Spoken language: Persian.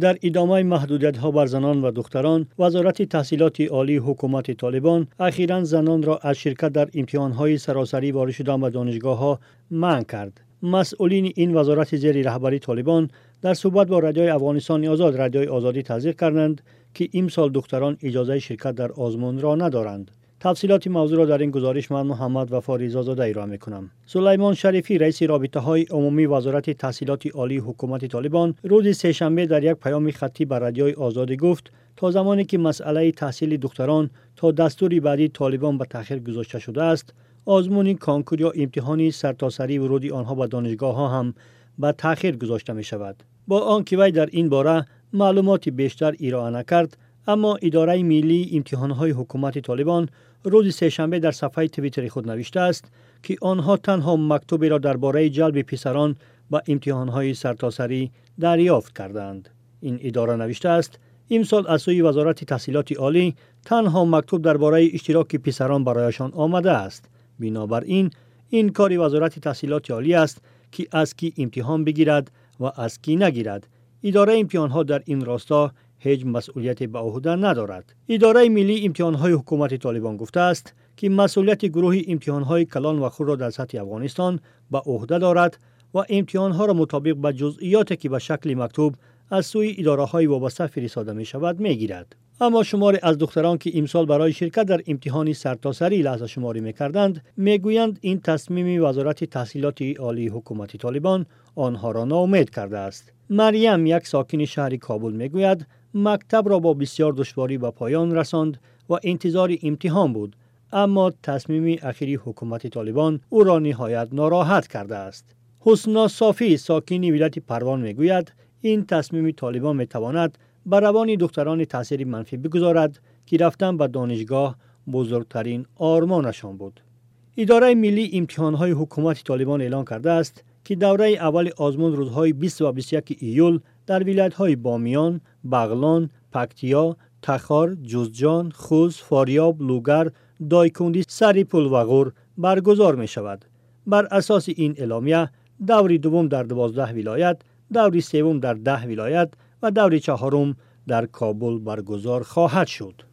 در ادامه محدودیت ها بر زنان و دختران وزارت تحصیلات عالی حکومت طالبان اخیرا زنان را از شرکت در امتحان های سراسری وارد شدن به دانشگاه ها منع کرد. مسئولین این وزارت زیر رهبری طالبان در صحبت با رادیوی افغانستان آزاد رادیوی آزادی تذکر کردند که امسال دختران اجازه شرکت در آزمون را ندارند. تفصیلات موضوع را در این گزارش من محمد و فاریزا زاده ایرا می کنم. سلیمان شریفی رئیس رابطه های عمومی وزارت تحصیلات عالی حکومت طالبان روز سهشنبه در یک پیام خطی بر رادیوی آزادی گفت تا زمانی که مسئله تحصیل دختران تا دستوری بعدی طالبان به تاخیر گذاشته شده است آزمون کانکور یا امتحانی سرتاسری ورودی آنها به دانشگاه ها هم به تاخیر گذاشته می شود با آنکه وی در این باره معلومات بیشتر ایران نکرد اما اداره ملی امتحان های حکومت طالبان روز سهشنبه در صفحه توییتر خود نوشته است که آنها تنها مکتوبی را درباره جلب پسران به امتحان های سرتاسری دریافت کردند. این اداره نوشته است امسال از سوی وزارت تحصیلات عالی تنها مکتوب درباره اشتراک پسران برایشان آمده است. بنابراین این کاری وزارت تحصیلات عالی است که از کی امتحان بگیرد و از کی نگیرد. اداره امتحان ها در این راستا هیچ مسئولیت به عهده ندارد اداره ملی امتحان های حکومت طالبان گفته است که مسئولیت گروه امتحان های کلان و خور را در سطح افغانستان به عهده دارد و امتحان ها را مطابق به جزئیاتی که به شکل مکتوب از سوی اداره های وابسته فرستاده می شود می گیرد. اما شماری از دختران که امسال برای شرکت در امتحانی سرتاسری لحظه شماری می کردند می‌گویند این تصمیم وزارت تحصیلات عالی حکومت طالبان آنها را ناامید کرده است مریم یک ساکن شهر کابل می‌گوید مکتب را با بسیار دشواری به پایان رساند و انتظار امتحان بود اما تصمیم اخیری حکومت طالبان او را نهایت ناراحت کرده است. حسنا صافی ساکن ولایت پروان می‌گوید این تصمیم طالبان می‌تواند بر روان دختران تاثیر منفی بگذارد که رفتن به دانشگاه بزرگترین آرمانشان بود. اداره ملی امتحان های حکومت طالبان اعلان کرده است که دوره اول آزمون روزهای 20 و 21 ایول در ولایت های بامیان، بغلان، پکتیا، تخار، جوزجان، خوز، فاریاب، لوگر، دایکوندی، سریپول و غور برگزار می شود. بر اساس این اعلامیه دوری دوم در دوازده ولایت، دوری سوم در ده ولایت و دوری چهارم در کابل برگزار خواهد شد.